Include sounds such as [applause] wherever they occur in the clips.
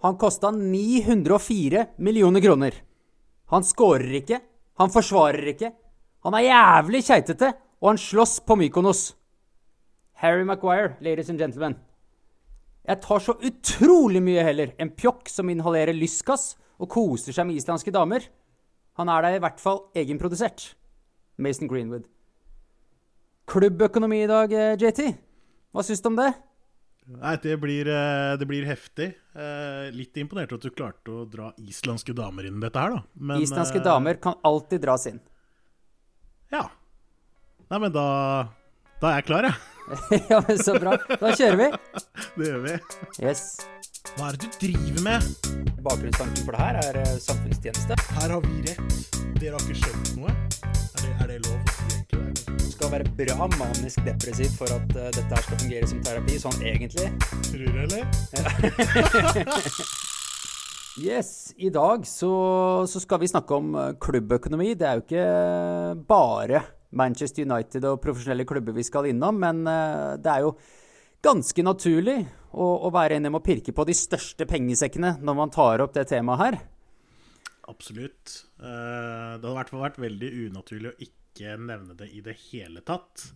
Han kosta 904 millioner kroner. Han scorer ikke, han forsvarer ikke. Han er jævlig keitete, og han slåss på Mykonos. Harry Maguire, ladies and gentlemen. Jeg tar så utrolig mye heller en pjokk som inhalerer lystgass og koser seg med islandske damer. Han er da i hvert fall egenprodusert. Mason Greenwood. Klubbøkonomi i dag, eh, JT. Hva syns du om det? Nei, det blir, eh, det blir heftig. Eh, litt imponert at du klarte å dra islandske damer inn i dette her, da. Men, Islandske eh, damer kan alltid dras inn. Ja. Nei, men da Da er jeg klar, jeg. [laughs] ja, men Så bra. Da kjører vi. [laughs] Det gjør vi. Yes. Hva er det du driver med? Bakgrunnstanken for det her er samfunnstjeneste. Her har vi rett. Dere har ikke skjønt noe. Er det, lov Du skal være bra manisk depressiv for at uh, dette her skal fungere som terapi, sånn egentlig. Tror du, eller? [laughs] Yes, I dag så, så skal vi snakke om eh, klubbøkonomi. Det er jo ikke bare Manchester United og profesjonelle klubber vi skal innom, men eh, det er jo ganske naturlig å, å være inne med å pirke på de største pengesekkene når man tar opp det temaet her. Absolutt. Eh, Det hadde i hvert fall vært veldig unaturlig å ikke nevne det i det hele tatt.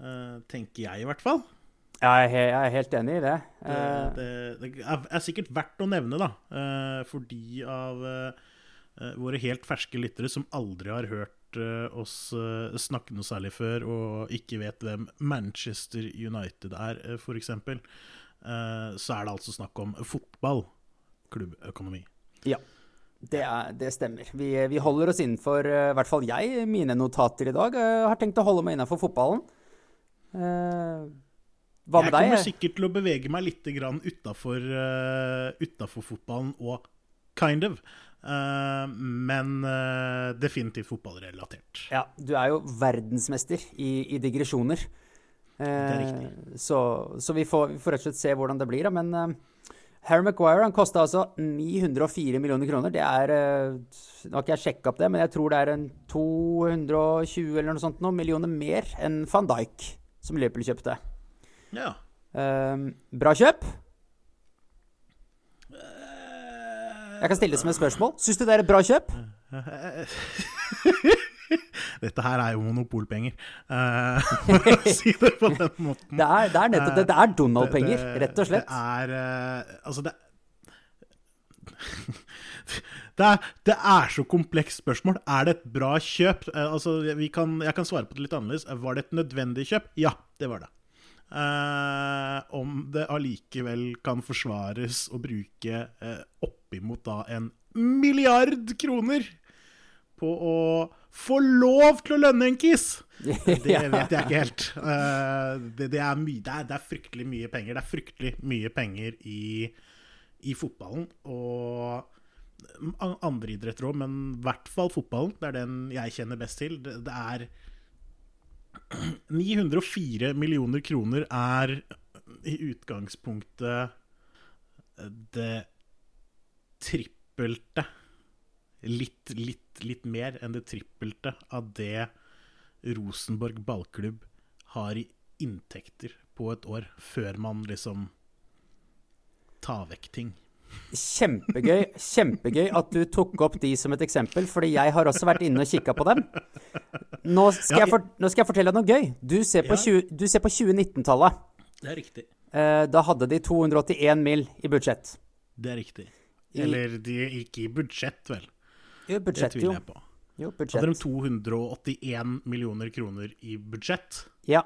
Eh, Tenker jeg, i hvert fall. Er, jeg er helt enig i det. Det, Eh, det, det er er sikkert verdt å nevne, da. For de av våre helt ferske lyttere som aldri har hørt oss snakke noe særlig før, og ikke vet hvem Manchester United er, f.eks., så er det altså snakk om fotball. Klubbøkonomi. Ja, det, er, det stemmer. Vi, vi holder oss innenfor, eh, i hvert fall jeg, mine notater i dag. Jeg har tenkt å holde meg innenfor fotballen. Uh, hva Jeg med deg? kommer sikkert til å bevege meg litt utafor fotballen og kind of. Uh, men eh, definitivt fotballrelatert. Ja, du er jo verdensmester i, i digresjoner. det er riktig. Så, så vi, får, vi får rett og slett se hvordan det blir. Da. Men eh, Harry Maguire han kosta altså 904 millioner kroner. Det er eh, Nå har ikke jeg sjekka opp det, men jeg tror det er en 220 eller noe sånt noe, millioner mer enn van Dijk, som Liverpool kjøpte. Ja. Um, bra kjøp. Jeg kan stille det som et spørsmål. Syns du det er et bra kjøp? [laughs] [laughs] Dette her er jo monopolpenger, eh, for [laughs] å [laughs] si det på den måten. Det er, det er nettopp det. Det er Donald-penger, rett og slett. Det er eh, Altså, det det er, det er så komplekst spørsmål. Er det et bra kjøp? Eh, altså, vi kan, jeg kan svare på det litt annerledes. Var det et nødvendig kjøp? Ja, det var det. Eh, om det allikevel kan forsvares å bruke eh, oppimot da en milliard kroner på å få lov til å lønne en kiss! [laughs] Det vet jeg ikke helt. Eh, det, det, er my, det, er, det er fryktelig mye penger. Det er fryktelig mye penger i, i fotballen. Og andre idretter òg, men i hvert fall fotballen. Det er den jeg kjenner best til. Det, det er [clears throat] 904 millioner kroner er i utgangspunktet det trippelte litt, litt, litt mer enn det trippelte av det Rosenborg ballklubb har i inntekter på et år, før man liksom tar vekk ting. Kjempegøy, kjempegøy at du tok opp de som et eksempel, fordi jeg har også vært inne og kikka på dem. Nå skal, jeg for, nå skal jeg fortelle deg noe gøy. Du ser på, Ja. 20 på 2019-tallet. Det er riktig. Eh, da hadde de 281 mill. i budsjett. Det er riktig. Eller de gikk i budsjett, vel. Jo, Det budsjett, tviler jeg på. jo Hadde de 281 millioner kroner i budsjett? Ja.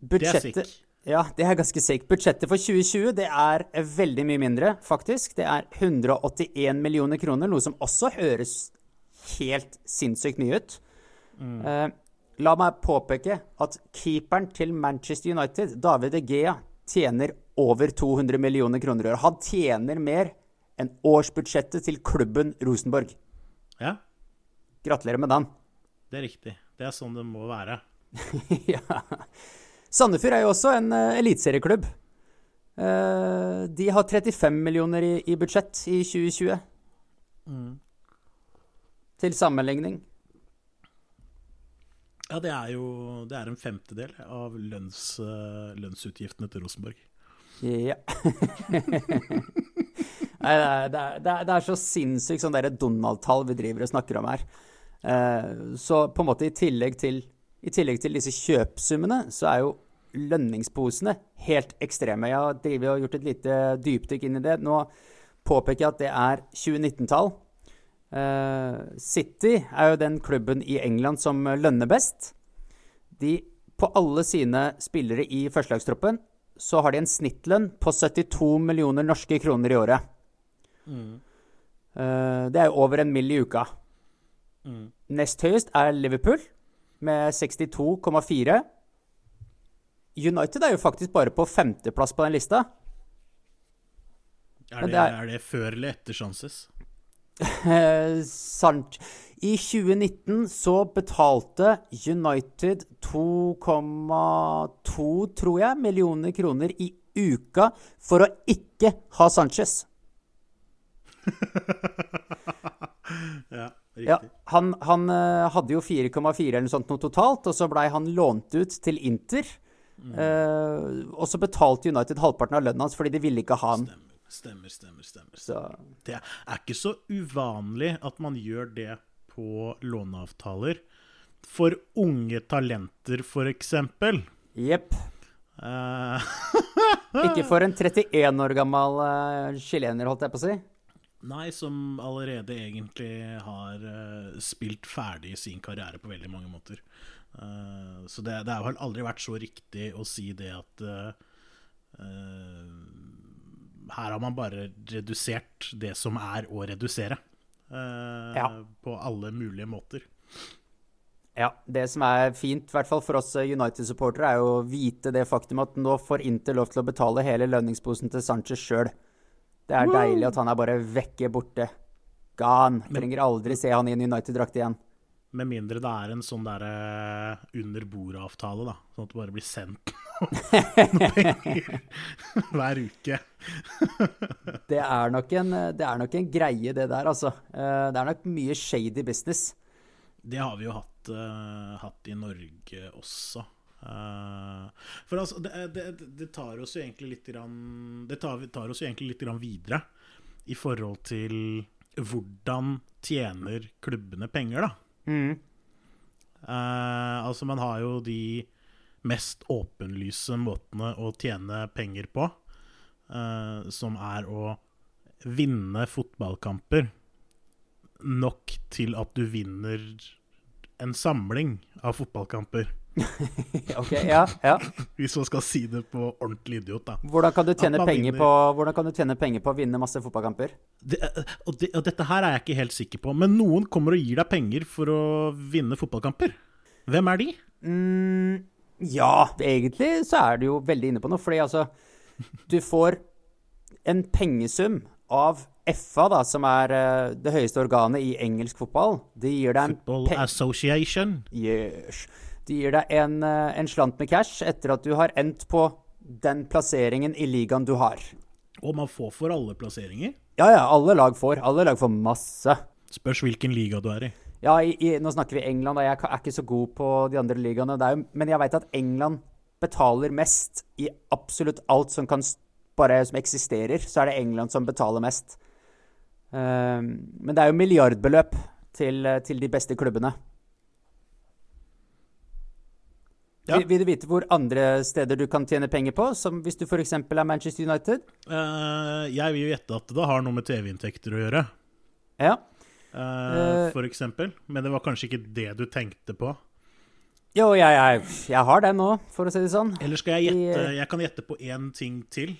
Det er sick. Ja, det er ganske sick. Budsjettet for 2020 det er veldig mye mindre, faktisk. Det er 181 millioner kroner, noe som også høres helt sinnssykt mye ut. Eh, la meg påpeke at keeperen til Manchester United, David De Gea, tjener over 200 millioner kroner i år. Han tjener mer enn årsbudsjettet til klubben Rosenborg. Ja, Gratulerer med den. det er riktig. Det er sånn det må være. [laughs] ja. Sandefjord er jo også en uh, eliteserieklubb. Uh, de har 35 millioner i, i budsjett i 2020. Til sammenligning. Ja, det er jo det er en femtedel av lønns, eh, lønnsutgiftene til Rosenborg. Ja. [laughs] Nei, det er, det, er, det, er, så sinnssykt sånn derre Donald-tall vi driver og snakker om her. Eh, så på en måte i tillegg til, i tillegg til disse kjøpsummene, så er jo lønningsposene helt ekstreme. Jeg har drivet og gjort et lite dypdykk inn i det. Nå påpeker jeg at det er 2019-tall. Eh, City er jo den klubben i England som lønner best. De, på alle sine spillere i førstelagstroppen så har de en snittlønn på 72 millioner norske kroner i året. Mm. Uh, det er jo over en mill. i uka. Mm. Nest høyest er Liverpool med 62,4. United er jo faktisk bare på femteplass på den lista. Er det, er, er det før eller etter Chances? [laughs] Sant. I 2019 så betalte United 2,2, tror jeg, millioner kroner i uka for å ikke ha Sanchez. [laughs] ja, riktig. Ja, han, han uh, hadde jo 4,4 eller noe sånt noe totalt, og så blei han lånt ut til Inter. Mm. Uh, og så betalte United halvparten av lønnen hans fordi de ville ikke ha han. Stemmer, stemmer, stemmer. stemmer. Det er ikke så uvanlig at man gjør det på låneavtaler. For unge talenter, eksempel. Jepp. Uh. [laughs] ikke for en 31 år gammel uh, chilener, holdt jeg på å si. Nei, som allerede egentlig har uh, spilt ferdig sin karriere på veldig mange måter. Uh, så det, det, har aldri vært så riktig å si det at uh, her har man bare redusert det som er å redusere. Ja. På alle mulige måter. Ja, det som er fint, i hvert fall for oss United-supportere, er jo å vite det faktum at nå får Inter lov til å betale hele lønningsposen til Sanchez sjøl. Det er deilig at han er bare vekke borte. Gone. Trenger aldri se han i en United-drakt igjen. Med mindre det er en sånn derre uh, under bordet-avtale, da. Sånn at det bare blir sendt noen penger [laughs] hver uke. [laughs] det, er nok en, det er nok en greie, det der, altså. Uh, det er nok mye shady business. Det har vi jo hatt, uh, hatt i Norge også. Uh, for altså, det, det, det, tar oss jo egentlig litt grann, Det tar, tar oss jo egentlig litt grann videre i forhold til hvordan tjener klubbene penger, da. Mm. Uh, altså, man har jo de mest åpenlyse måtene å tjene penger på, uh, som er å vinne fotballkamper nok til at du vinner en samling av fotballkamper. [laughs] ok, ja, ja. [laughs] Hvis man skal si det på ordentlig idiot, da. Hvordan kan, du tjene penger på, hvordan kan du tjene penger på å vinne masse fotballkamper? Det, og, det, og, dette her er jeg ikke helt sikker på, men noen kommer og gir deg penger for å vinne fotballkamper. Hvem er de? Mm, ja, egentlig så er du jo veldig inne på noe. Fordi altså Du får en pengesum av FA, da, som er uh, det høyeste organet i engelsk fotball. De gir deg en Football Association. Yes. De gir deg en, eh, en, slant med cash etter at du har endt på den plasseringen i ligaen du har. Og man får for alle plasseringer? Ja, ja. Alle lag får. Alle lag får masse. Spørs hvilken liga du er i. Ja, i, i, nå snakker vi England, og jeg er ikke så god på de andre ligaene. Jo, men jeg veit at England betaler mest i absolutt alt som, kan, bare, som eksisterer. Så er det England som betaler mest. Uh, men det er jo milliardbeløp til, til de beste klubbene. Ja. Vil, du vite hvor andre steder du kan tjene penger på, som hvis du f.eks. er Manchester United? Uh, jeg vil jo gjette at det har noe med TV-inntekter å gjøre. Ja. Uh, for eksempel. Men det var kanskje ikke det du tenkte på? Jo, jeg, jeg, jeg har det nå, for å si det sånn. Eller skal jeg gjette Jeg kan gjette på én ting til.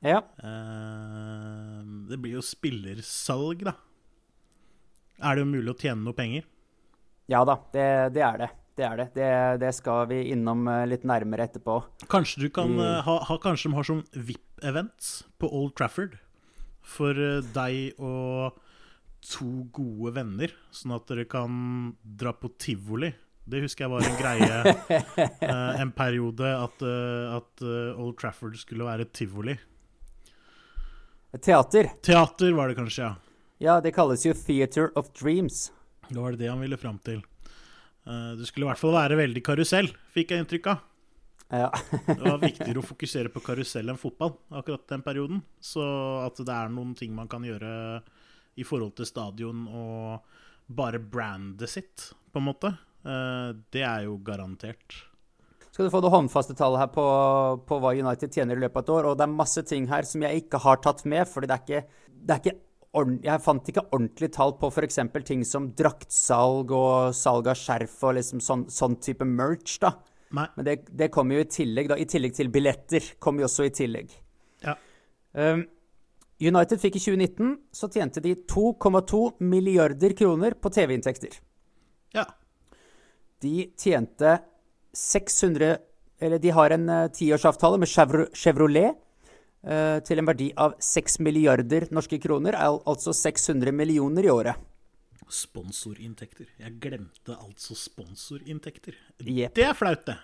Ja. Uh, det blir jo spillersalg, da. Er det jo mulig å tjene noe penger? Ja da, det, det er det det er det. det. det. skal vi innom eh, litt nærmere etterpå. Kanskje du kan mm. ha, ha, Kanskje de har sånn VIP-events på Old Trafford for uh, deg og to gode venner, sånn at dere kan dra på tivoli. Det husker jeg var en greie [laughs] en periode, at, at Old Trafford skulle være tivoli. Teater. Teater var det kanskje, ja. Ja, det kalles jo Theater of Dreams. Det var det det han ville fram til. Uh, det skulle i hvert fall være veldig karusell, fikk jeg inntrykk av. Ja. Det var [laughs] viktigere å fokusere på karusell enn fotball akkurat den perioden. Så at det er noen ting man kan gjøre i forhold til stadion og bare brandet sitt, på en måte, eh, det er jo garantert. Skal du få det håndfaste tallet her på, på hva United tjener i løpet av et år. Og det er masse ting her som jeg ikke har tatt med, fordi det er ikke, det er ikke jeg fant ikke ordentlig tall på f.eks. ting som draktsalg og salg av skjerf og liksom sånn, sånn type merch, da. Nei. Men det, det kommer jo i tillegg, da. I tillegg til billetter kommer jo også i tillegg. Ja. Um, United fikk i 2019 så tjente de 2,2 milliarder kroner på TV-inntekter. Ja. De tjente 600 Eller de har en uh, tiårsavtale med Chevrolet uh, til en verdi av 6 milliarder norske kroner, al altså 600 millioner i året. Sponsorinntekter. Jeg glemte altså sponsorinntekter. Yep. Det er flaut, det.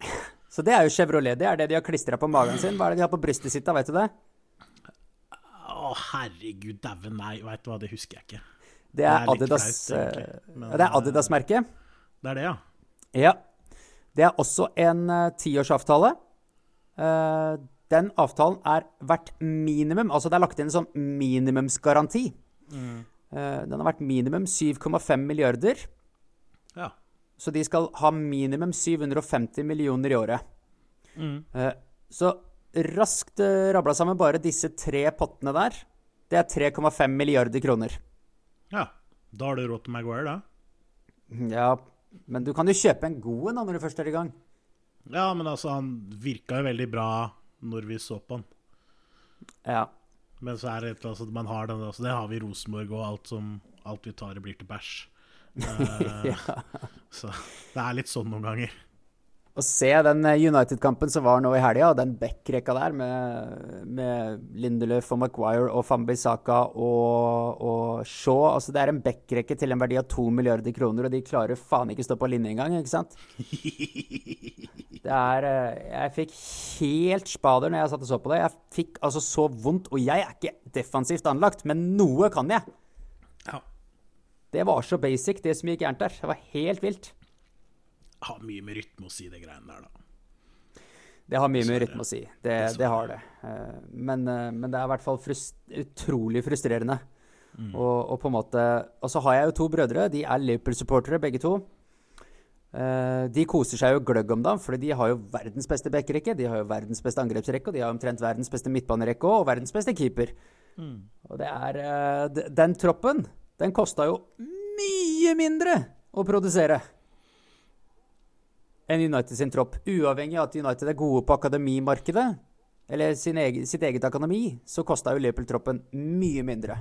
[laughs] Så det er jo Chevrolet. Det er det de har klistra på magen sin. Hva er det de har på brystet sitt, da? Vet du det? Å, herregud dæven, nei. Veit du hva, det husker jeg ikke. Det er, Adidas flaut, egentlig. eh, Men, Det er Adidas-merket. Det er det, ja. Ja. Det er også en uh, tiårsavtale. Eh, den avtalen er verdt minimum Altså det er lagt inn en sånn minimumsgaranti. Eh, den har vært minimum 7,5 milliarder. Ja. Så de skal ha minimum 750 millioner i året. Mm. Eh, så raskt uh, rabla sammen bare disse tre pottene der. Det er 3,5 milliarder kroner. ja. Da har du råd til Maguire, da. Ja, men du kan jo kjøpe en god en når du først er i gang. Ja, men altså, han virka jo veldig bra når vi så på den. Ja. Men så er det et sånn man har den, altså, det har vi i Rosenborg, og alt, som, alt vi tar, blir til bæsj. Uh, [laughs] ja. Så det er litt sånn noen ganger. Å se den eh, United-kampen som var nå i helga, og den backrekka der med, med Lindelöf og Maguire og Fambisaka og, og Shaw altså Det er en backrekke til en verdi av to milliarder kroner, og de klarer faen ikke stå på linje engang, ikke sant? [laughs] Det er eh, Jeg fikk helt spader når jeg satt og så på det. Jeg fikk altså så vondt, og jeg er ikke defensivt anlagt, men noe kan jeg. Ja. Det var så basic, det som gikk gærent der. Det var helt vilt. Har mye med rytme å si, det greiene der, da. Det har mye med rytme å si. Det, det har det. Eh, Men, eh, men det er i hvert fall frust utrolig frustrerende. Og, og på en måte Og så har jeg jo to brødre. De er Liverpool-supportere, begge to. Eh, De koser seg jo gløgg om dagen, fordi de har jo verdens beste backrekke. De har jo verdens beste angrepsrekke, og de har omtrent verdens beste midtbanerekke og verdens beste keeper. Og det er Den troppen, den kosta jo mye mindre å produsere enn United sin tropp. Uavhengig av at United er gode på akademimarkedet, eller sin egen, sitt eget akademi, så kosta jo Liverpool-troppen mye mindre.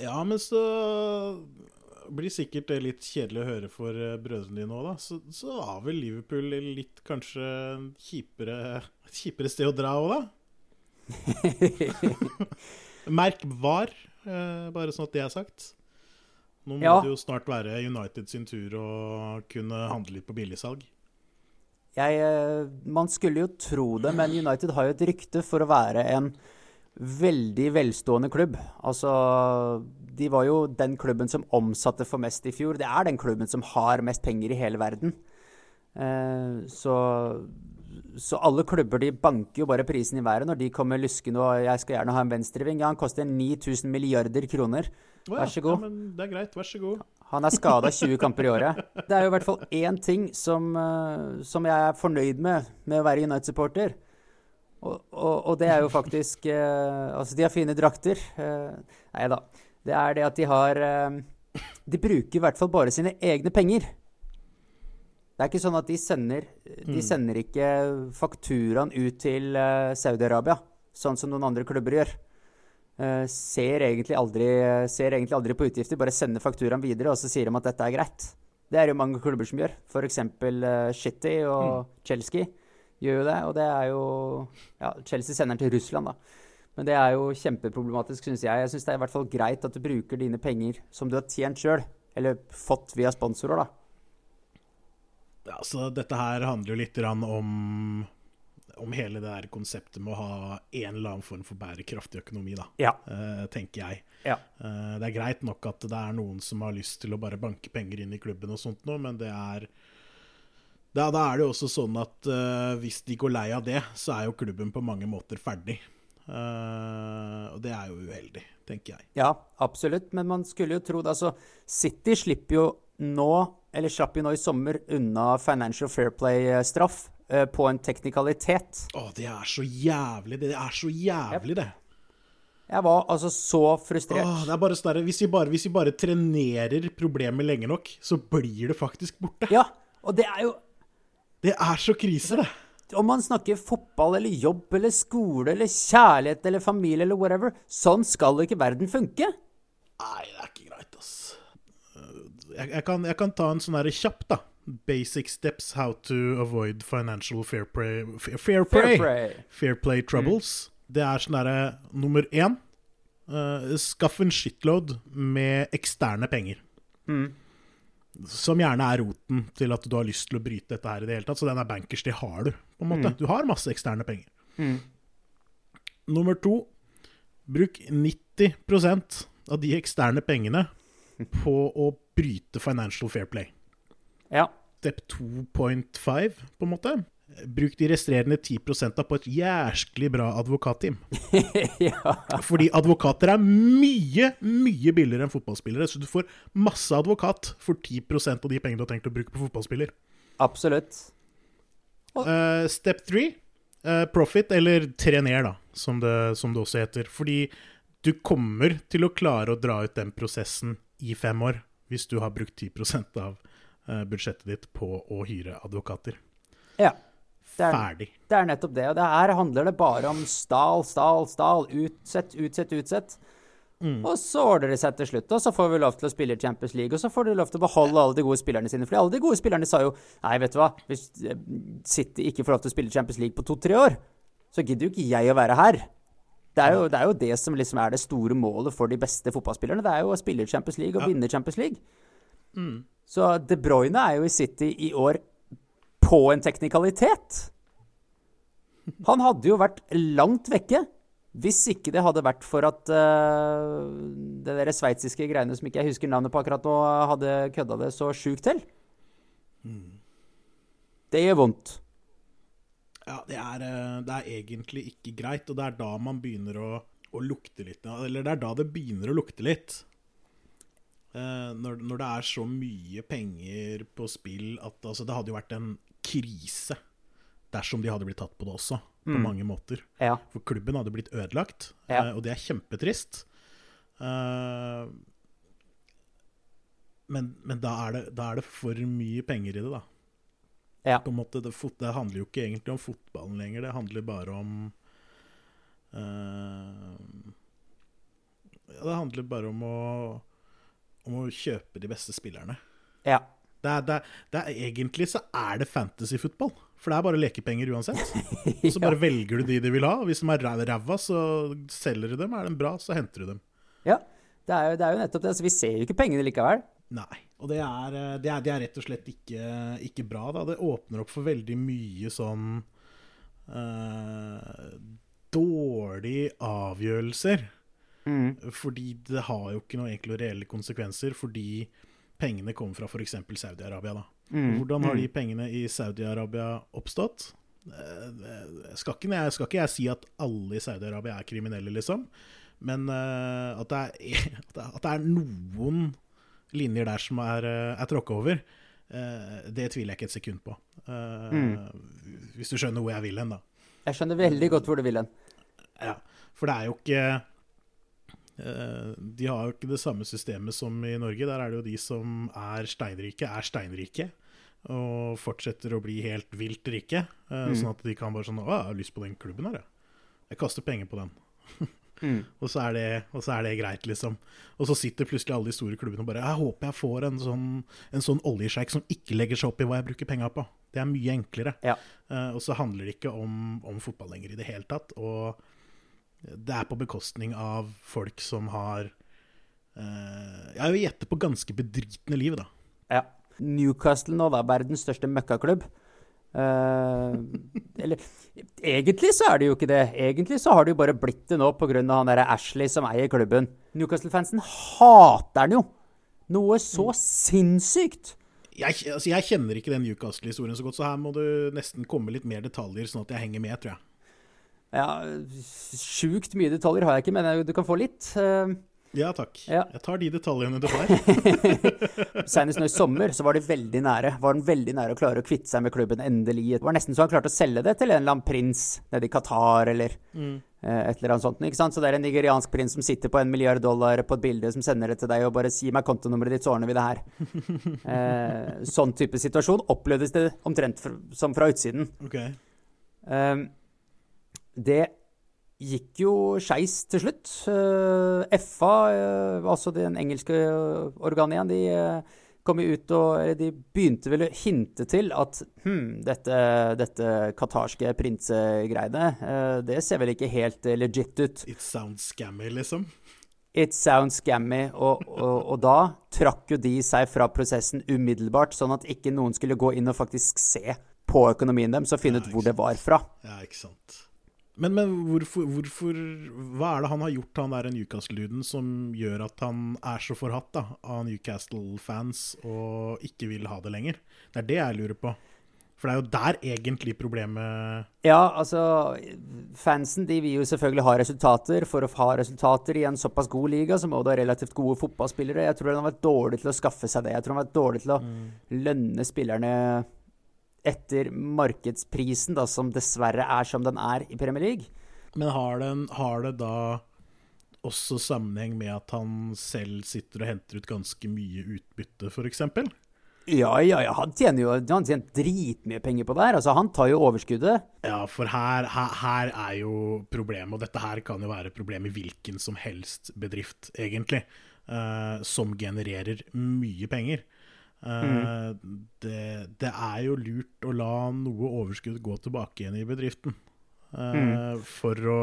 Ja, men så blir sikkert det litt kjedelig å høre for eh, brødrene dine òg, da. Så, så har vel Liverpool litt kanskje kjipere, et kjipere sted å dra òg, da? [laughs] Merk VAR, eh, bare sånn at det er sagt. Nå må Ja. det jo snart være United sin tur å kunne handle litt på billigsalg. Jeg, eh, man skulle jo tro det, men United har jo et rykte for å være en veldig velstående klubb. Altså, de var jo den klubben som omsatte for mest i fjor. Det er den klubben som har mest penger i hele verden. Eh, så, så alle klubber de banker jo bare prisen i været når de kommer luskende og 'jeg skal gjerne ha en venstreving'. Ja, han koster 9000 milliarder kroner. Oh ja, Vær så god. Ja, men det er greit, vær så god. Han er skada 20 kamper i året. Det er jo i hvert fall én ting som, eh, som jeg er fornøyd med med å være United-supporter. Og, og, og det er jo faktisk eh, Altså, de har fine drakter. Eh, nei da. Det er det at de har eh, De bruker i hvert fall bare sine egne penger. Det er ikke sånn at de sender De sender ikke fakturaen ut til eh, Saudi-Arabia, sånn som noen andre klubber gjør. Eh, ser, egentlig aldri, ser egentlig aldri på utgifter, bare sender fakturaen videre, og så sier de at dette er greit. Det er jo mange klubber som gjør. F.eks. Uh, Shitty og Chelsea gjør jo det. Og det er jo Ja, Chelsea sender den til Russland, da. Men det er jo kjempeproblematisk, syns jeg. Jeg syns det er i hvert fall greit at du bruker dine penger som du har tjent sjøl, eller fått via sponsorer, da. Ja, så dette her handler jo litt om, om hele det der konseptet med å ha en eller annen form for bærekraftig økonomi, da. Ja. Eh, tenker jeg. Ja. Eh, det er greit nok at det er noen som har lyst til å bare banke penger inn i klubben og sånt noe, men det er Da, da er det jo også sånn at uh, hvis de går lei av det, så er jo klubben på mange måter ferdig. Og det er jo uheldig, tenker jeg. Ja, absolutt. Men man skulle jo tro det. Altså, City slipper jo nå, eller slapp jo nå i sommer, unna Financial Fair Play-straff uh, på en teknikalitet. Å, det er så jævlig. Det er så jævlig, det. Jeg var altså så frustrert. Åh, det er bare sånn hvis, hvis vi bare trenerer problemet lenge nok, så blir det faktisk borte. Ja, og det er jo Det er så krise, det. Om man snakker fotball eller jobb eller skole eller kjærlighet eller familie eller whatever, sånn skal ikke verden funke. Nei, det er ikke greit, ass. Jeg, jeg, kan, jeg kan, ta en sånn herre kjapp, da. Basic steps how to avoid financial fair play Fair, fair play. Fair play, fair play troubles. Mm. Det er sånn derre nummer én uh, Skaff en shitload med eksterne penger. Mm. Som gjerne er roten til at du har lyst til å bryte dette her i det hele tatt. Så den er bankers, det har du. på en måte. Mm. Du har masse eksterne penger. Mm. Nummer to bruk 90% av de eksterne pengene på å bryte financial fair play. Ja. Step 2.5, på en måte. Bruk de resterende 10% på et jæsklig bra advokatteam. [laughs] ja. Fordi advokater er mye, mye billigere enn fotballspillere. Så du får masse advokat for 10% av de pengene du har tenkt å bruke på fotballspiller. Absolutt. Uh, step 3, uh, eh, profit, eller trener, da, som det, som det også heter. Fordi du kommer til å klare å dra ut den prosessen i fem år hvis du har brukt 10 av uh, budsjettet ditt på å hyre advokater. Ja. Det er, Ferdig. Det er nettopp det. Og det her handler det bare om stal, stal, stal. Utsett, utsett, utsett. Mm. Og så ordner det seg til slutt, og så får vi lov til å spille Champions League. Og så får de lov til å beholde alle de gode spillerne sine. For alle de gode spillerne sa jo Nei, vet du hva, hvis eh, City ikke får lov til å spille Champions League på to-tre år, så gidder jo ikke jeg å være her. Det er, jo, det er, jo, det som liksom er det store målet for de beste fotballspillerne. Det er jo å spille Champions League og ja. vinne Champions League. Mm. Så De Bruyne er jo i City i år på en teknikalitet. Han hadde jo vært langt vekke hvis ikke det hadde vært for at uh, det der sveitsiske greiene som ikke jeg husker navnet på akkurat nå, hadde kødda det så sjukt til. Mm. Det gjør vondt. Ja, det er, eh, det er, egentlig ikke greit, og det er da man begynner å, å, lukte litt. Eller det er da det begynner å lukte litt. Uh, når, når, det er så mye penger på spill at altså, det hadde jo vært en krise dersom de hadde blitt tatt på det også, på mm. mange måter. Ja. For klubben hadde blitt ødelagt, ja. uh, og det er kjempetrist. Men, men da, er det, da, er det, for mye penger i det, da. Ja. På en måte, det, det, handler jo ikke egentlig om fotballen lenger, det handler bare om uh, Det handler bare om å, om å kjøpe de beste spillerne. Ja. Det er, det, det er, egentlig så er det fantasyfotball. For det er bare lekepenger uansett. [laughs] Og så bare ja. velger du de de vil ha. Og hvis de er ræva, så selger du dem. Er de bra, så henter du dem. Ja, det er jo, det er jo nettopp det. Altså, vi ser jo ikke pengene likevel. Nei. Og det er, det er, det er rett og slett ikke, ikke, bra. Da. Det åpner opp for veldig mye sånn uh, Dårlige avgjørelser. Mm. Fordi det har jo ikke noe egentlig reelle konsekvenser. Fordi pengene kommer fra f.eks. Saudi-Arabia. da. Mm. Hvordan har de mm. pengene i Saudi-Arabia oppstått? Eh, skal ikke, skal ikke jeg si at alle i Saudi-Arabia er kriminelle, liksom. Men uh, [laughs] at, det er, at, det er, noen linjer der som er, eh, er tråkka over, uh, det tviler jeg ikke et sekund på. Uh, mm. Hvis du skjønner hvor jeg vil hen, da. Jeg skjønner veldig godt hvor du vil hen. Ja, for det er jo ikke Eh, de har jo ikke det samme systemet som i Norge. Der er det jo de som er steinrike, er steinrike. Og fortsetter å bli helt vilt rike. Eh, mm. Sånn at de kan bare sånn Å, jeg har lyst på den klubben her, jeg. Jeg kaster penger på den. [laughs] mm. og, så det, og, så er det, greit, liksom. Og så sitter plutselig alle de store klubbene og bare Jeg håper jeg får en sånn, en sånn oljesjeik som ikke legger seg opp i hva jeg bruker penga på. Det er mye enklere. Ja. Uh, og så handler det ikke om, om fotball lenger i det hele tatt. Og det er på bekostning av folk som har uh, Jeg vil gjette på ganske bedritne liv, da. Ja. Newcastle nå, da. Verdens største møkkaklubb. Uh, eller egentlig så er det jo ikke det. Egentlig så har det jo bare blitt det nå pga. han derre Ashley som eier klubben. Newcastle-fansen hater den jo! Noe så mm. sinnssykt! Jeg, altså, jeg kjenner ikke den Newcastle-historien så godt, så her må du nesten komme litt mer detaljer, sånn at jeg henger med, tror jeg. Ja, Sjukt mye detaljer har jeg ikke, men du kan få litt. Uh, ja takk. Ja. Jeg tar de detaljene du har. [laughs] Senest nå i sommer så var de veldig nære. Var han veldig nære å klare å kvitte seg med klubben endelig. Det var nesten så han klarte å selge det til en eller annen prins nede i Qatar eller mm. eh, et eller annet sånt. ikke sant? Så det er en nigeriansk prins som sitter på en milliard dollar på et bilde som sender det til deg og bare sier meg kontonummeret ditt, så ordner vi det her. [laughs] Eh, sånn type situasjon opplevdes det omtrent som fra utsiden. Okay. Eh, det gikk jo skeis til slutt. Uh, FA, uh, altså den engelske organet igjen, de kom jo ut og De begynte vel å hinte til at hm, dette, dette qatarske prinsegreiene, det ser vel ikke helt legit ut. It sounds scammy, liksom? It sounds scammy. Og, og, og da trakk jo de seg fra prosessen umiddelbart, sånn at ikke noen skulle gå inn og faktisk se på økonomien deres og finne ut hvor det var fra. Ja, ikke sant. Men, men hvorfor, hvorfor, Hva er det han har gjort, han der Newcastle-duden, som gjør at han er så forhatt da, av Newcastle-fans og ikke vil ha det lenger? Det er det jeg lurer på. For det er jo der egentlig problemet Ja, altså Fansen de vil jo selvfølgelig ha resultater. For å ha resultater i en såpass god liga, så må du ha relativt gode fotballspillere. Jeg tror han har vært dårlig til å skaffe seg det. Jeg tror han har vært dårlig til å mm. lønne spillerne etter markedsprisen, da, som dessverre er som den er i Premier League. Men har, den, har det da også sammenheng med at han selv sitter og henter ut ganske mye utbytte, f.eks.? Ja, ja, ja. Han tjener jo han tjener dritmye penger på det her. Altså, han tar jo overskuddet. Ja, for her, her, her, er jo problemet, og dette her kan jo være problemet i hvilken som helst bedrift, egentlig, uh, som genererer mye penger. Mm. Det, det, er jo lurt å la noe overskudd gå tilbake igjen i bedriften. Uh, mm. For å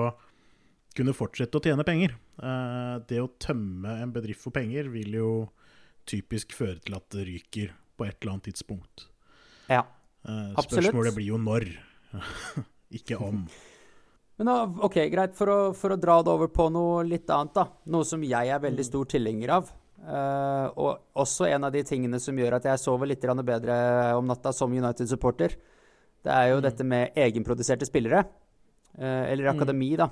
kunne fortsette å tjene penger. Uh, det å tømme en bedrift for penger vil jo typisk føre til at det ryker på et eller annet tidspunkt. Ja, absolutt. Spørsmålet blir jo når, [laughs] ikke om. [laughs] Men ok, Greit, for å, for å, dra det over på noe litt annet, da. Noe som jeg er veldig mm. stor tilhenger av. Uh, og også en av de tingene som gjør at jeg sover litt bedre om natta som United-supporter, det er jo mm. dette med egenproduserte spillere. Uh, eller mm. akademi, mm. da.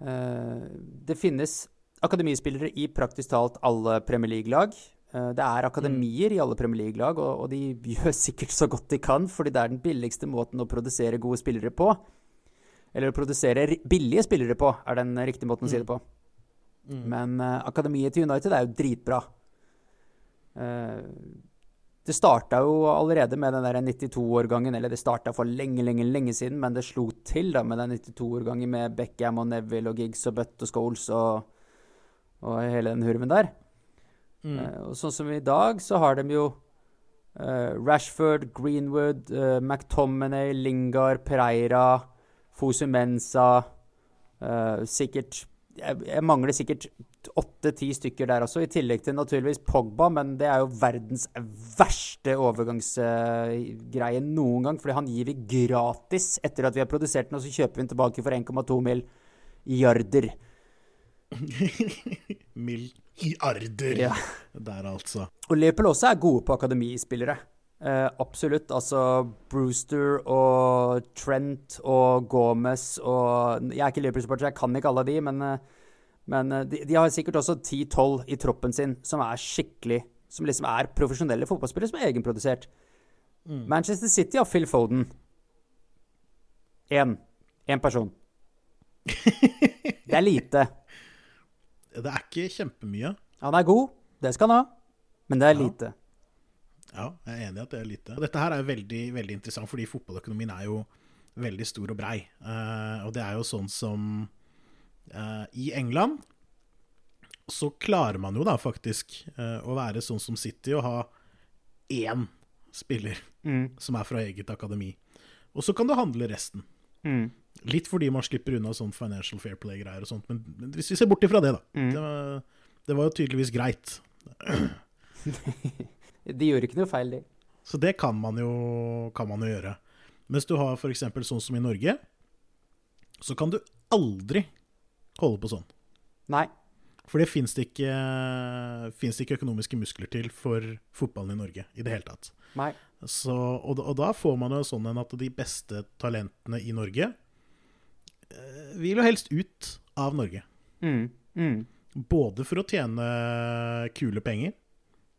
Uh, det finnes akademispillere i praktisk talt alle Premier League-lag. det er akademier mm. i alle Premier League-lag, og, og, de gjør sikkert så godt de kan, fordi det er den billigste måten å produsere gode spillere på. Eller å produsere billige spillere på, er den riktige måten å si det på. Mm. Men uh, akademiet til United er jo dritbra. Uh, det starta jo allerede med den der 92-årgangen, eller det starta for lenge, lenge lenge siden, men det slo til da med den 92-årgangen med Beckham og Neville og Giggs og Butt og Scholes og, og hele den hurven der. Mm. Uh, og sånn som i dag, så har de jo uh, Rashford, Greenwood, uh, McTominay, Lingard, Pereira, Fosumensa Sikkert jeg, jeg mangler sikkert åtte-ti stykker der også, i tillegg til naturligvis Pogba, men det er jo verdens verste overgangsgreie noen gang, fordi han gir vi gratis etter at vi har produsert den, og så kjøper vi den tilbake for 1,2 milliarder. [laughs] milliarder ja. der, altså. Og Liverpool også er gode på akademispillere. Uh, absolutt. Altså Brewster og Trent og Gomez og Jeg er ikke Liverpool-supporter, jeg kan ikke alle de, men, uh, men uh, de, de, har sikkert også 10-12 i troppen sin som er skikkelig Som liksom er profesjonelle fotballspillere som er egenprodusert. Mm. Manchester City har Phil Foden. Én. Én person. det er lite. [laughs] Det er ikke kjempemye. Han er god, det skal han ha, men det er ja. lite. Ja, jeg er enig i at det er lite. Og dette her er jo veldig, veldig interessant, fordi fotballøkonomien er jo veldig stor og brei. Uh, og det er jo sånn som uh, I England så klarer man jo da faktisk uh, å være sånn som City og ha én spiller mm. som er fra eget akademi. Og så kan du handle resten. Mm. Litt fordi man slipper unna sånn financial fair play-greier og sånt, men, men, hvis vi ser bort ifra det, da. Mm. Det, var, det var jo tydeligvis greit. [laughs] De gjorde ikke noe feil, de. Så det kan man jo, kan man jo gjøre. Mens du har f.eks. sånn som i Norge, så kan du aldri holde på sånn. Nei. For det fins det, det ikke økonomiske muskler til for fotballen i Norge i det hele tatt. Nei. Så, og, og da får man jo sånn at de beste talentene i Norge eh, vil jo helst ut av Norge. Mm. Mm. Både for å tjene kule penger,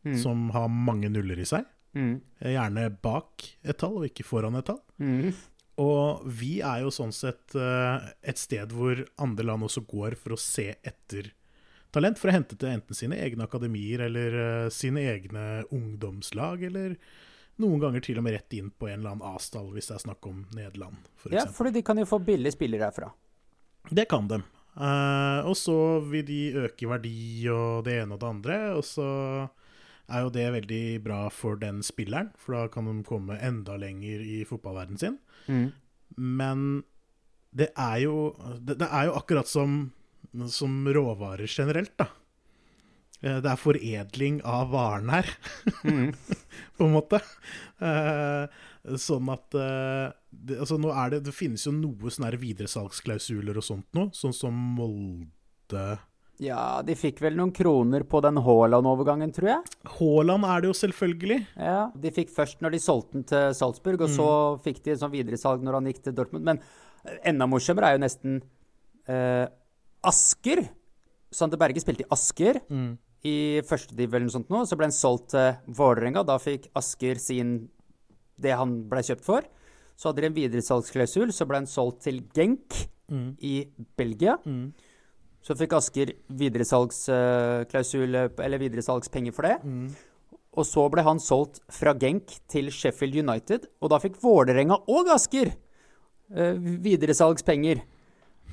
Mm. som har mange nuller i seg. Mm. Gjerne bak et tall, og ikke foran et tall. Mm. Og vi er jo sånn sett eh, et sted hvor andre land også går for å se etter talent, for å hente til enten sine egne akademier eller eh, sine egne ungdomslag, eller noen ganger til og med rett inn på en eller annen A-stall, hvis det er snakk om Nederland, f.eks. Ja, fordi de kan jo få billige spillere herfra. Det kan de. Eh, og så vil de øke i verdi og det ene og det andre, og så er jo det veldig bra for den spilleren, for da kan de komme enda lenger i fotballverdenen sin. Mm. Men det er jo, det, det er jo akkurat som, som råvarer generelt, da. Eh, Det er foredling av varen her, Mm. [laughs] på en måte. Eh, sånn at eh, det, altså nå er det, det finnes jo noe sånne videresalgsklausuler og sånt nå, sånn som Molde Ja, de fikk vel noen kroner på den Haaland-overgangen, tror jeg. Haaland er det jo selvfølgelig. Ja, De fikk først når de solgte den til Salzburg, og så fikk de en sånn videresalg når han gikk til Dortmund. Men eh, enda morsommere er jo nesten eh, Asker. Sander Berge spilte i Asker i førstediv eller noe sånt nå. Så ble han solgt til Vålerenga. Da fikk Asker sin det han ble kjøpt for. Så hadde de en videresalgsklausul, så ble han solgt til Genk i Belgia. Så fikk Asker videresalgsklausul, eller videresalgspenger for det. Og så ble han solgt fra Genk til Sheffield United, og da fikk Vålerenga og Asker eh, videresalgspenger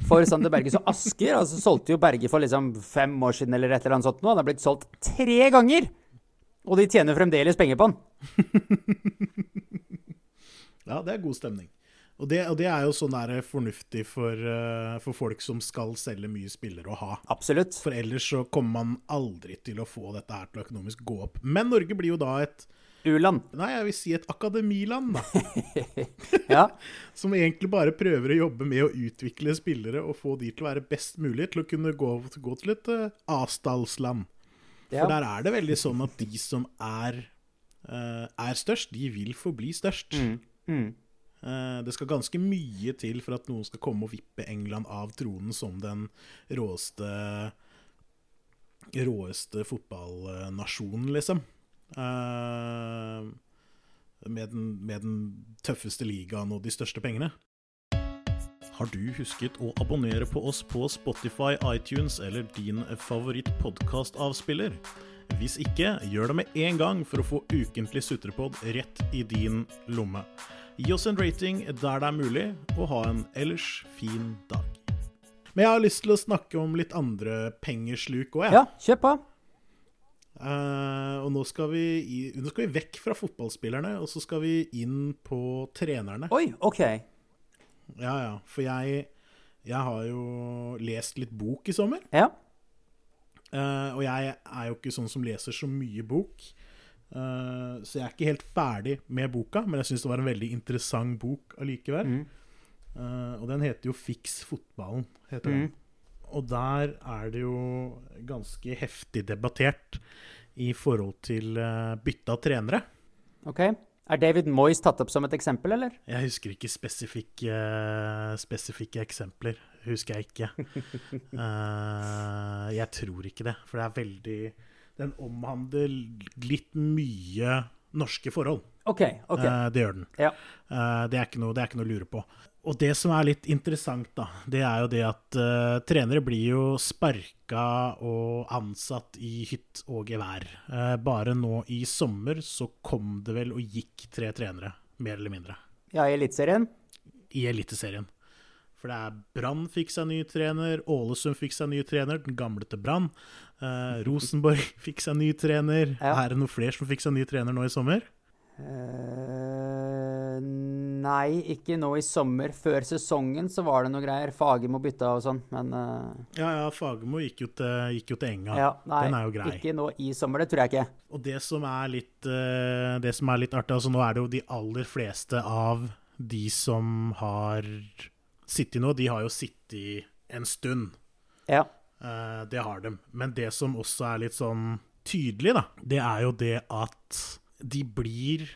for Sander Berge. Så Asker altså, solgte jo Berge for liksom fem år siden eller et eller annet sånt nå. Han er blitt solgt tre ganger! Og de tjener fremdeles penger på han. [laughs] Ja, det er god stemning. Og det, og det er jo sånn der fornuftig for, eh, for folk som skal selge mye spillere å ha. Absolutt. For ellers så kommer man aldri til å få dette her til å økonomisk gå opp. Men Norge blir jo da et U-land. Nei, jeg vil si et akademiland, da. [laughs] Ja. [laughs] Som egentlig bare prøver å jobbe med å utvikle spillere og få de til å være best mulig til å kunne gå, gå til et uh, Ja. For der er det veldig sånn at de som er, uh, er størst, de vil forbli størst. Mm. Eh, det skal ganske mye til for at noen skal komme og vippe England av tronen som den råeste råeste fotballnasjonen, liksom. Eh, med, den, med den tøffeste ligaen og de største pengene. Har du husket å abonnere på oss på Spotify, iTunes eller din favoritt-podkastavspiller? Hvis ikke, gjør det med en gang for å få ukentlig sutrepod rett i din lomme. Gi oss en rating der det er mulig, og ha en ellers fin dag. Men jeg har lyst til å snakke om litt andre pengesluk òg, jeg. ja, kjør på. Uh, og nå skal, vi i, nå skal vi vekk fra fotballspillerne, og så skal vi inn på trenerne. Oi, OK. Ja, ja. For jeg, jeg har jo lest litt bok i sommer. Ja. Uh, og jeg er jo ikke sånn som leser så mye bok. Eh, så jeg er ikke helt ferdig med boka, men jeg syns det var en veldig interessant bok allikevel. Eh, og den heter jo 'Fiks fotballen'. heter den. Og der er det jo ganske heftig debattert i forhold til uh, bytte av trenere. OK. Er David Moyes tatt opp som et eksempel, eller? Jeg husker ikke spesifikke, spesifikke eksempler. Husker jeg ikke. [laughs] Jeg tror ikke det, for det er veldig Den omhandler litt mye norske forhold. OK. ok. Eh, det gjør den. Ja. Eh, det, er ikke noe, det er ikke noe å lure på. Og det som er litt interessant, da, det er jo det at eh, trenere blir jo sparka og ansatt i hytt og gevær. Eh, bare nå i sommer så kom det vel og gikk tre trenere, mer eller mindre, Ja, i Eliteserien? i Eliteserien. For det er Brann fikk seg ny trener, Ålesund fikk seg ny trener, den gamle til Brann. Eh, [laughs] Rosenborg [laughs] fikk seg ny trener. Ja. Er det noen flere som fikk seg ny trener nå i sommer? Uh, nei, ikke nå i sommer. Før sesongen så var det noe greier. Fagermo bytta og sånn, men uh... Ja, ja, Fagermo gikk gikk jo til Enga. ja, nei, Den er jo grei. ikke nå i sommer. Det tror jeg ikke. Og det som er litt, uh, det som er litt artig, altså nå er det jo de aller fleste av de som har sittet nå, de har jo sittet en stund. Ja. Uh, det har de. Men det som også er litt sånn tydelig, da, det er jo det at de blir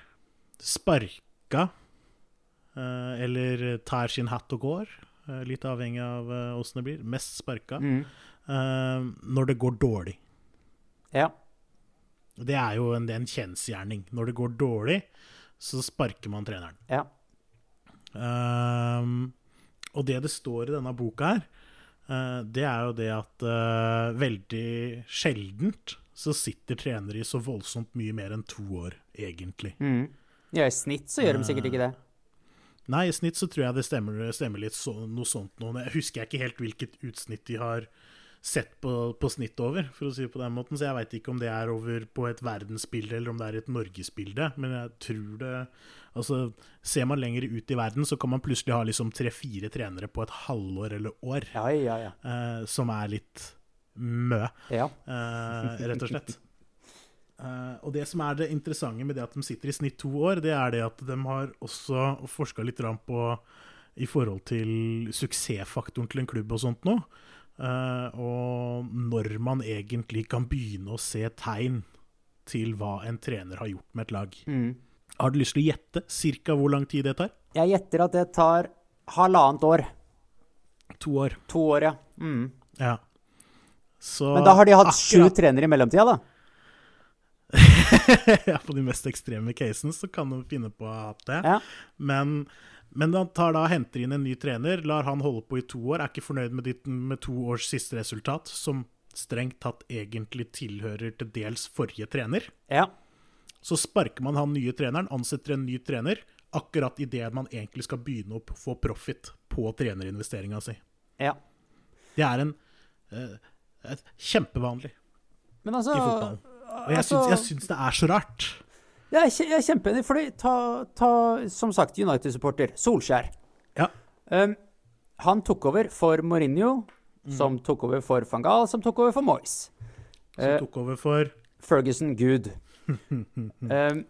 sparka uh, eller tar sin hatt og går. Uh, litt avhengig av eh, åssen det blir. Mest sparka. Mm. eh, når det går dårlig. Ja. Det er jo en, en kjensgjerning. Når det går dårlig, så sparker man treneren. Ja. Ehm, og det det står i denne boka her, eh, det er jo det at eh, veldig sjeldent så sitter trenere i så voldsomt mye mer enn to år, egentlig. Mm. ja, i snitt så gjør de sikkert ikke det. Nei, i snitt så tror jeg det stemmer, stemmer litt så, noe sånt nå. Jeg husker ikke helt hvilket utsnitt de har sett på, på snitt over, for å si det på den måten. Så jeg veit ikke om det er over på et verdensbilde eller om det er et norgesbilde. Men jeg tror det Altså, ser man lenger ut i verden, så kan man plutselig ha liksom tre-fire trenere på et halvår eller år, Ja, ja, ja. eh, som er litt mø, ja. eh, rett og slett. Uh, og det som er det interessante med det at de sitter i snitt to år, det er det at de har også forska litt på i forhold til suksessfaktoren til en klubb og sånt nå. Eh, og når man egentlig kan begynne å se tegn til hva en trener har gjort med et lag. Mm. Har du lyst til å gjette cirka hvor lang tid det tar? Jeg gjetter at det tar halvannet år. To år. To år, ja. Mm. Ja. Så Men da har de hatt sju trenere i mellomtida, da? [laughs] ja, på de mest ekstreme casene så kan de finne på hatt det. Ja. Men, men han tar da, henter inn en ny trener, lar han holde på i to år, er ikke fornøyd med, ditt, med to års siste resultat, som strengt tatt egentlig tilhører til dels forrige trener. Ja. Så sparker man han nye treneren, ansetter en ny trener, akkurat idet man egentlig skal begynne å få profit på trenerinvesteringa si. ja. Det er en uh, et kjempevanlig Men altså i fotballen. Og jeg altså- syns, jeg syns det er så rart. Kje- jeg er kjempeenig, fordi ta, ta som sagt United-supporter Solskjær. Ja. Um, han tok over for Mourinho, som tok over for van Gaal, som tok over for Moyes. Som uh, tok over for Ferguson Good. [laughs] um,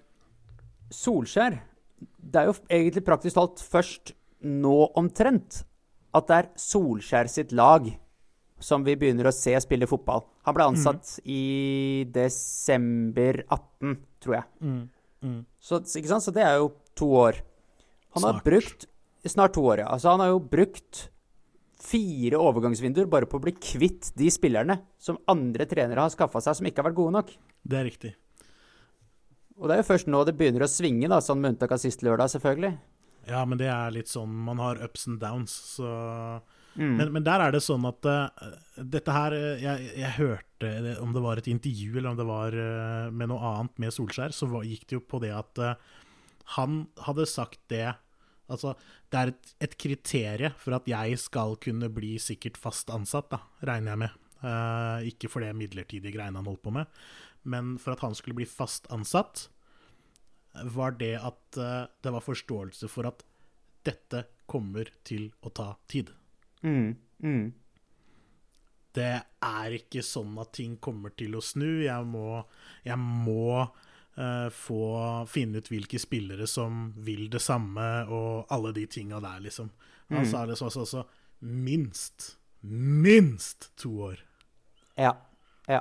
Solskjær Det er jo egentlig praktisk talt først nå omtrent at det er Solskjær sitt lag som vi begynner å se spille fotball. Han ble ansatt i desember 18, tror jeg. mm, mm. Så, så det er jo to år. Han har Snart. brukt Snart to år, ja. Altså, han har jo brukt fire overgangsvinduer bare på å bli kvitt de spillerne som andre trenere har skaffa seg som ikke har vært gode nok. Det er riktig. Og det er jo først nå det begynner å svinge, da, sånn med unntak av sist lørdag, selvfølgelig. Ja, men det er litt sånn Man har ups and downs, så Mm. men, men der er det sånn at uh, dette her eh, jeg, jeg hørte Om det var et intervju eller om det var uh, med noe annet med Solskjær, så var, gikk det jo på det at uh, han hadde sagt det Altså, det er et, et kriterie for at jeg skal kunne bli sikkert fast ansatt, da, regner jeg med. Ikke for det midlertidige greiene han holdt på med, men for at han skulle bli fast ansatt, var det at det var forståelse for at dette kommer til å ta tid. Mm. Mm. Det er ikke sånn at ting kommer til å snu. Jeg må, jeg må uh, få finne ut hvilke spillere som vil det samme, og alle de tinga der, liksom. Han sa det sånn også minst, minst to år. Ja. Ja.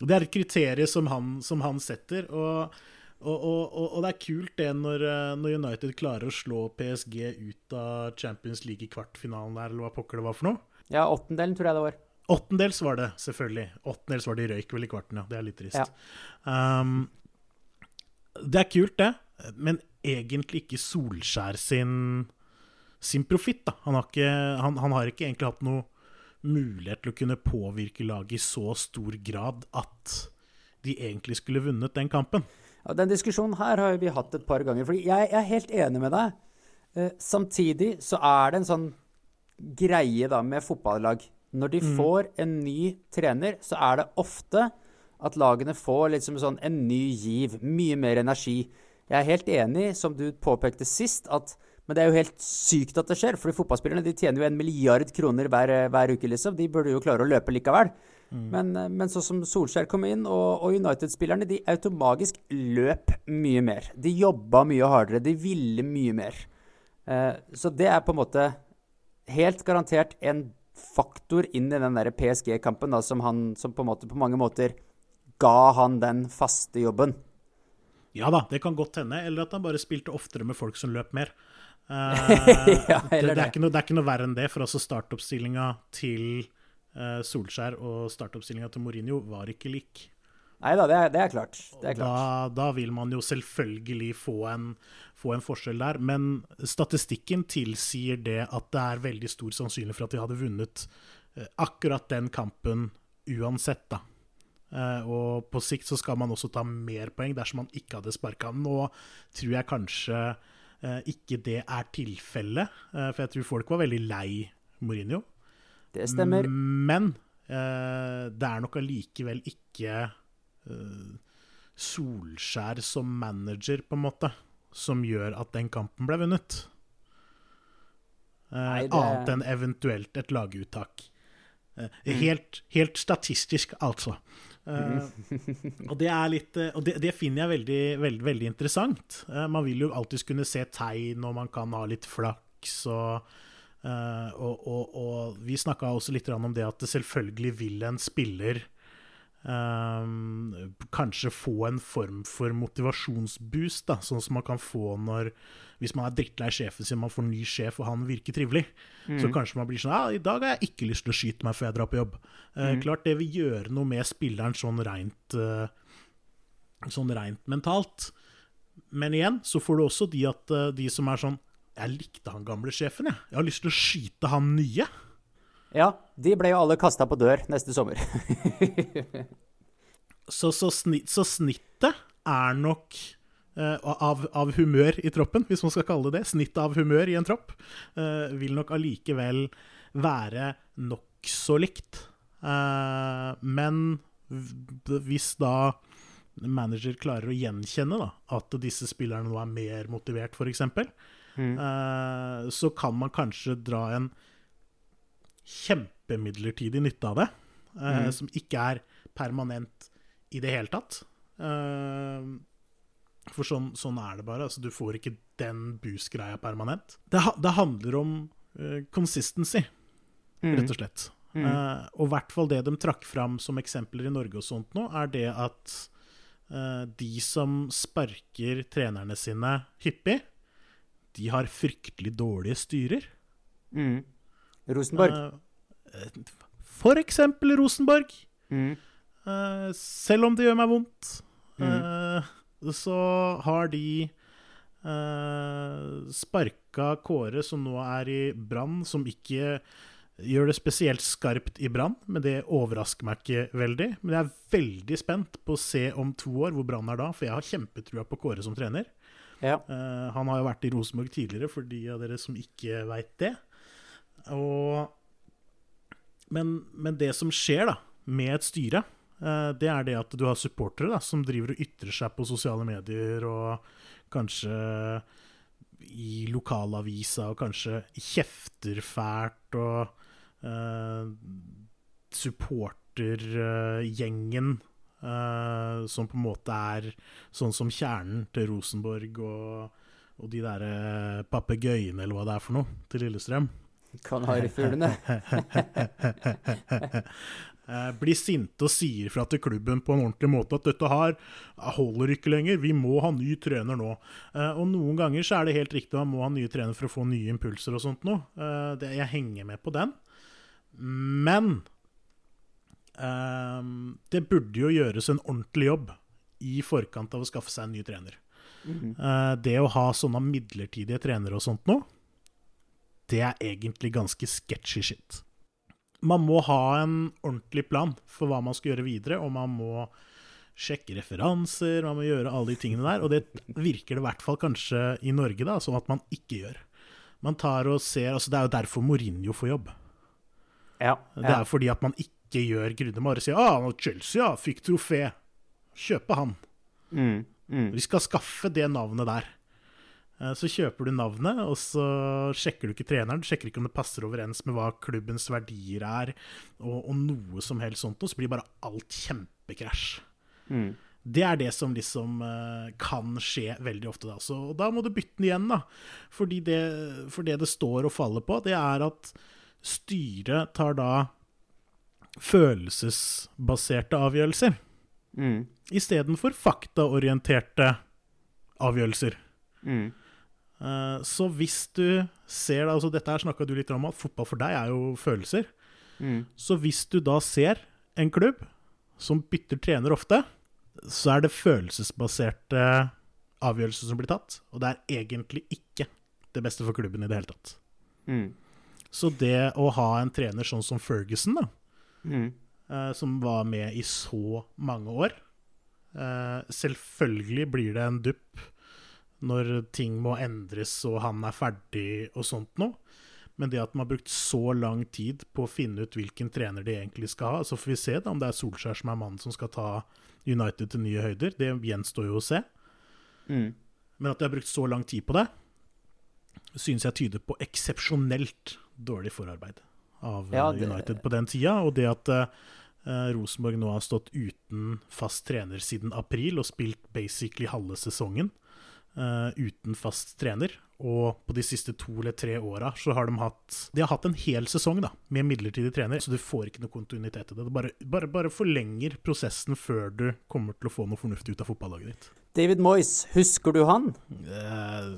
Det er et kriterium som han, som han setter, og, og, og, og, det er kult det når, eh, når United klarer å slå PSG ut av Champions League i kvartfinalen der, eller hva pokker det var for noe. ja, åttendelen tror jeg det var. Åttendels var det, selvfølgelig. Åttendels var det de røyk vel i kvarten, ja. Det er litt trist. Ja. Um, det er kult, det, men egentlig ikke Solskjær sin, sin profitt, da. Han har, ikke, han, han har ikke egentlig hatt noe mulighet til å kunne påvirke laget i så stor grad at de egentlig skulle vunnet den kampen. Ja, den diskusjonen her har vi hatt et par ganger. fordi jeg, jeg er helt enig med deg. Eh, samtidig så er det en sånn greie da med fotballag. Når de får en ny trener, så er det ofte at lagene får liksom sånn en ny giv. Mye mer energi. Jeg er helt enig, som du påpekte sist, at men det er jo helt sykt at det skjer. fordi fotballspillerne de tjener jo en milliard kroner hver, hver uke, liksom. De burde jo klare å løpe likevel. Men, eh, men sånn som Solskjær kom inn, og, og United-spillerne, de automagisk løp mye mer. De jobba mye hardere. De ville mye mer. Eh, så det er på en måte helt garantert en faktor inn i den der PSG-kampen som, han, som på, måte, på mange måter ga han den faste jobben. Ja da, det kan godt hende. Eller at han bare spilte oftere med folk som løp mer. Uh, [laughs] ja, det, det, er noe, det er ikke noe verre enn det, for altså startoppstillinga til Solskjær og startoppstillinga til Mourinho var ikke lik. Nei da, det, det, er klart. Det er klart. Da, da, vil man jo selvfølgelig få en, få en, forskjell der. Men statistikken tilsier det at det er veldig stor sannsynlig for at de hadde vunnet uh, akkurat den kampen uansett, da. Uh, og på sikt så skal man også ta mer poeng dersom man ikke hadde sparka. Nå tror jeg kanskje ikke det er tilfellet, for jeg tror folk var veldig lei Mourinho. Det stemmer. Men det er nok allikevel ikke Solskjær som manager, på en måte, som gjør at den kampen ble vunnet. Nei, det... Annet enn eventuelt et laguttak. Mm. Helt, helt statistisk, altså. Uh, og det er litt uh, Og det, det, finner jeg veldig, veldig, veldig interessant. Uh, man vil jo alltids kunne se tegn, og man kan ha litt flaks. Og, og, og, og vi snakka også litt om det at det selvfølgelig vil en spiller kanskje få en form for motivasjonsboost, da, sånn som man kan få når hvis man er drittlei sjefen sin, man får ny sjef, og han virker trivelig, mm. så kanskje man blir sånn Ja, i dag har jeg ikke lyst til å skyte meg før jeg drar på jobb. Uh, mm. klart det vil gjøre noe med spilleren sånn rent, uh, sånn rent mentalt. Men igjen så får du også de, at, uh, de som er sånn Jeg likte han gamle sjefen, jeg. Jeg har lyst til å skyte han nye. Ja, de ble jo alle kasta på dør neste sommer. [laughs] så, så, snitt, så, snittet er nok uh, av, av, humør i troppen, hvis man skal kalle det det, snittet av humør i en tropp, uh, vil nok allikevel være nokså likt. Uh, men hvis da manager klarer å gjenkjenne da, at disse spillerne nå er mer motivert, f.eks., mm. uh, så kan man kanskje dra en kjempemidlertidig nytte av det. Uh, mm. Som ikke er permanent i det hele tatt. for sånn, sånn, er det bare. Altså, du får ikke den boost-greia permanent. Det, det, handler om consistency, mm. rett og slett. Mm. Uh, og i hvert fall det de trakk fram som eksempler i Norge og sånt nå, er det at uh, de som sparker trenerne sine hyppig, de har fryktelig dårlige styrer. Mm. Rosenborg. Uh, for eksempel Rosenborg. Mm. selv om det gjør meg vondt, mm. så har de uh, sparka Kåre, som nå er i Brann, som ikke gjør det spesielt skarpt i Brann, men det overrasker meg ikke veldig. Men jeg er veldig spent på å se om to år hvor Brann er da, for jeg har kjempetrua på Kåre som trener. Ja. Uh, han har jo vært i Rosenborg tidligere, for de av dere som ikke veit det. Og, men, men, det som skjer da, med et styre, uh, det er det at du har supportere da, som driver og ytrer seg på sosiale medier og kanskje i lokalavisa og kanskje kjefter fælt og uh, supportergjengen uh, som på en måte er sånn som kjernen til Rosenborg og, og de derre papegøyene, eller hva det er for noe, til Lillestrøm. Kanarifuglene. [laughs] Eh, blir sinte og sier fra til klubben på en ordentlig måte at dette her holder ikke lenger, vi må ha ny trener nå. Eh, og noen ganger så er det helt riktig, man må ha nye trener for å få nye impulser og sånt noe. Eh, jeg henger med på den. Men det burde jo gjøres en ordentlig jobb i forkant av å skaffe seg en ny trener. Mm -hmm. det å ha sånne midlertidige trenere og sånt nå, det er egentlig ganske sketchy shit man må ha en ordentlig plan for hva man skal gjøre videre, og man må sjekke referanser, man må gjøre alle de tingene der. Og det virker det i hvert fall kanskje i Norge, da, sånn at man ikke gjør. Man tar og ser altså Det er jo derfor Mourinho får jobb. Ja, ja. Det er fordi at man ikke gjør Grunemar Bare sier ah, Chelsea ja, fikk trofé. Kjøpe han. Mm, mm. Vi skal skaffe det navnet der. Eh, så kjøper du navnet, og så sjekker du ikke treneren. Du sjekker ikke om det passer overens med hva klubbens verdier er, og, og noe som helst sånt. Og så blir bare alt kjempekrasj. Mm. Det er det som liksom uh, kan skje veldig ofte. Da. Så, da må du bytte den igjen, da. Fordi det, for det det står og faller på, det er at styret tar da følelsesbaserte avgjørelser Mm. istedenfor faktaorienterte avgjørelser. Mm. Eh, Så hvis du ser da, altså Dette her snakka du litt om, at fotball for deg er jo følelser. Mm. Så hvis du da ser en klubb som bytter trener ofte, så er det følelsesbaserte avgjørelser som blir tatt. Og det er egentlig ikke det beste for klubben i det hele tatt. Mm. Så det å ha en trener sånn som Ferguson, da, Mm. eh, som var med i så mange år Uh, Selvfølgelig blir det en dupp når ting må endres og han er ferdig og sånt noe. Men det at man har brukt så lang tid på å finne ut hvilken trener de egentlig skal ha Så får vi se da om det er Solskjær som er mannen som skal ta United til nye høyder. Det gjenstår jo å se. Mm. Men at de har brukt så lang tid på det, synes jeg tyder på eksepsjonelt dårlig forarbeid av Ja, eh, det- United på den tida. Og det at eh, Rosenborg nå har stått uten fast trener siden april og spilt basically halve sesongen uh, uten fast trener. Og på de siste to eller tre åra så har de hatt De har hatt en hel sesong da, med midlertidig trener, så du får ikke noe kontinuitet i det. Det bare, bare, bare forlenger prosessen før du kommer til å få noe fornuftig ut av fotballaget ditt. David Moyes, husker du han? Uh,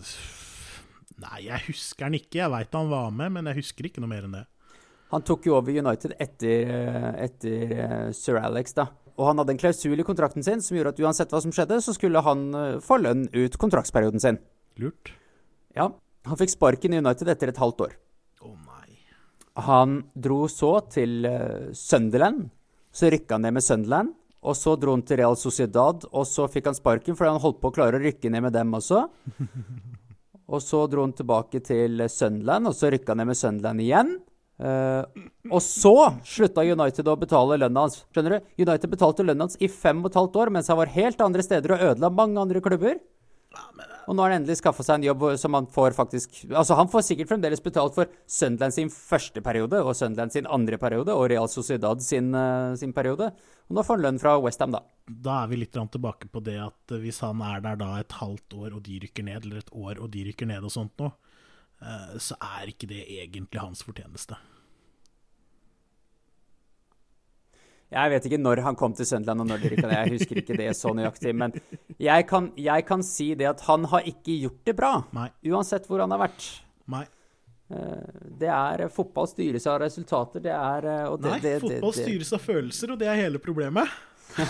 nei, jeg husker han ikke. Jeg veit han var med, men jeg husker ikke noe mer enn det. Han tok jo over United etter, eh, etter eh, Sir Alex, da. Og han hadde en klausul i kontrakten sin som gjorde at uansett hva som skjedde, så skulle han eh, få lønn ut kontraktsperioden sin. Lurt. Ja, han fikk sparken i United etter et halvt år. Å nei. Han dro så til Sunderland. Så rykka han ned med Sunderland. Og så dro han til Real Sociedad, og så fikk han sparken fordi han holdt på å klare å rykke ned med dem også. [laughs] Og så dro han tilbake til Sunderland, og så rykka han ned med Sunderland igjen. Eh, og så slutta United å betale lønna hans. Skjønner du? United betalte lønna hans i fem og et halvt år, mens han var helt andre steder og ødela mange andre klubber. Og nå har han endelig skaffa seg en jobb som han får faktisk Altså, han får sikkert fremdeles betalt for Sunderland sin første periode, og Sunderland sin andre periode, og Real Sociedad sin, uh, sin periode. Og nå får han lønn fra Westham, da. Da er vi litt tilbake på det at hvis han er der da et halvt år, og de rykker ned, eller et år, og de rykker ned og sånt noe, uh, så er ikke det egentlig hans fortjeneste. Jeg vet ikke når han kom til Sunderland, og når de rykka ned. Jeg husker ikke det så nøyaktig. Men jeg kan, jeg kan si det at han har ikke gjort det bra. Nei. Uansett hvor han har vært. Nei. Det er Fotball styres av resultater. Det er eh, og det, Nei, det, det, fotball styres av følelser, og det er hele problemet. [laughs]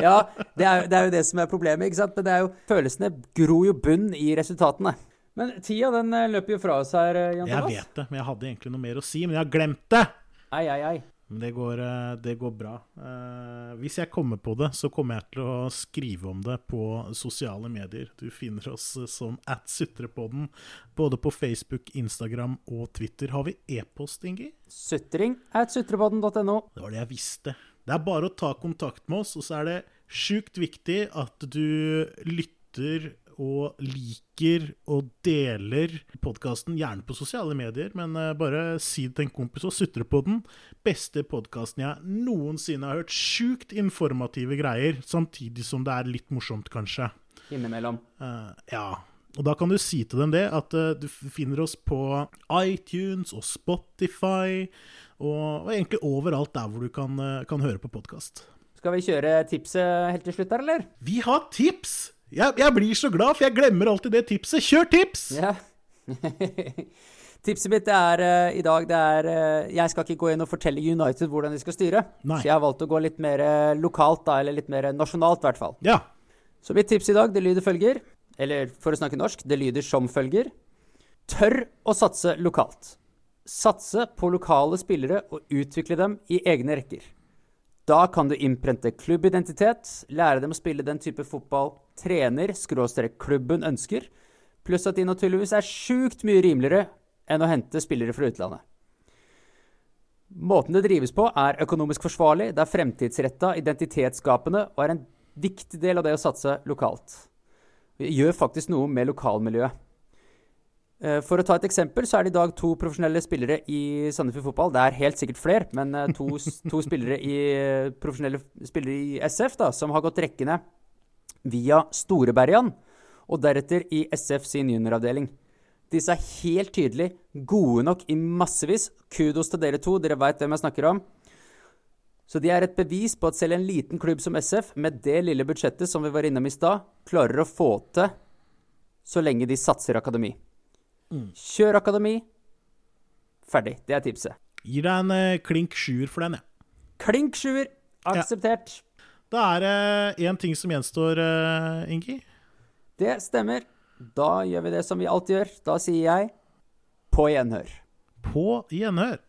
ja, det er, det er jo det som er problemet, ikke sant? Men det er jo, følelsene gror jo bunn i resultatene. Men tida den eh, løper jo fra oss her, Jan Jan Jeg vet det, men jeg hadde egentlig noe mer å si, men jeg har glemt det! Ei, ei, ei. Men det går, eh, det går bra. Eh, hvis jeg kommer på det, så kommer jeg til å skrive om det på sosiale medier. Du finner oss eh, som at Sutrepodden, både på Facebook, Instagram og Twitter. Har vi e-post, Ingi? Sutring at sutrepodden.no. Det var det jeg visste. Det er bare å ta kontakt med oss, og så er det sjukt viktig at du lytter og liker og deler podkasten, gjerne på sosiale medier, men eh, bare si det til en kompis og sutre på den. Beste podkasten jeg noensinne har hørt. Sjukt informative greier, samtidig som det er litt morsomt, kanskje. Innimellom. Uh, ja. Og da kan du si til dem det, at uh, du finner oss på iTunes og Spotify, og, og egentlig overalt der hvor du kan, uh, kan høre på podkast. Skal vi kjøre tipset helt til slutt der, eller? Vi har tips! Jeg, jeg blir så glad, for jeg glemmer alltid det tipset. Kjør tips! Ja. [laughs] Tipset mitt er uh, i dag det er uh, Jeg skal ikke gå inn og fortelle United hvordan de skal styre. Nei. Så jeg har valgt å gå litt mer eh, lokalt, da, eller litt mer nasjonalt, i hvert fall. Ja. Så mitt tips i dag, det lyder følger Eller for å snakke norsk, det lyder som følger. Tør å satse lokalt. Satse på lokale spillere og utvikle dem i egne rekker. Da kan du innprente klubbidentitet, lære dem å spille den type fotball trener klubben ønsker, pluss at de naturligvis er sjukt mye rimeligere enn å hente spillere fra utlandet. Måten det drives på, er økonomisk forsvarlig, det er fremtidsretta, identitetsskapende og er en viktig del av det å satse lokalt. Vi gjør faktisk noe med lokalmiljøet. Eh, For å ta et eksempel, så er det i dag to profesjonelle spillere i Sandefjord Fotball. Det er helt sikkert flere, men eh, to, to spillere i, eh, profesjonelle spillere i SF da, som har gått rekkene via Storebergan, og deretter i SF sin junioravdeling. Disse er helt tydelig gode nok i massevis. Kudos til dere to, dere veit hvem jeg snakker om. Så de er et bevis på at selv en liten klubb som SF, med det lille budsjettet som vi var innom i stad, klarer å få til så lenge de satser akademi. Kjør akademi. Ferdig. Det er tipset. Gir deg en eh, klink sjuer for den, jeg. Klink sjuer. Akseptert. Da er det én ting som gjenstår, uh, Ingi. Det stemmer. Da gjør vi det som vi alltid gjør. Da sier jeg på gjenhør. På gjenhør.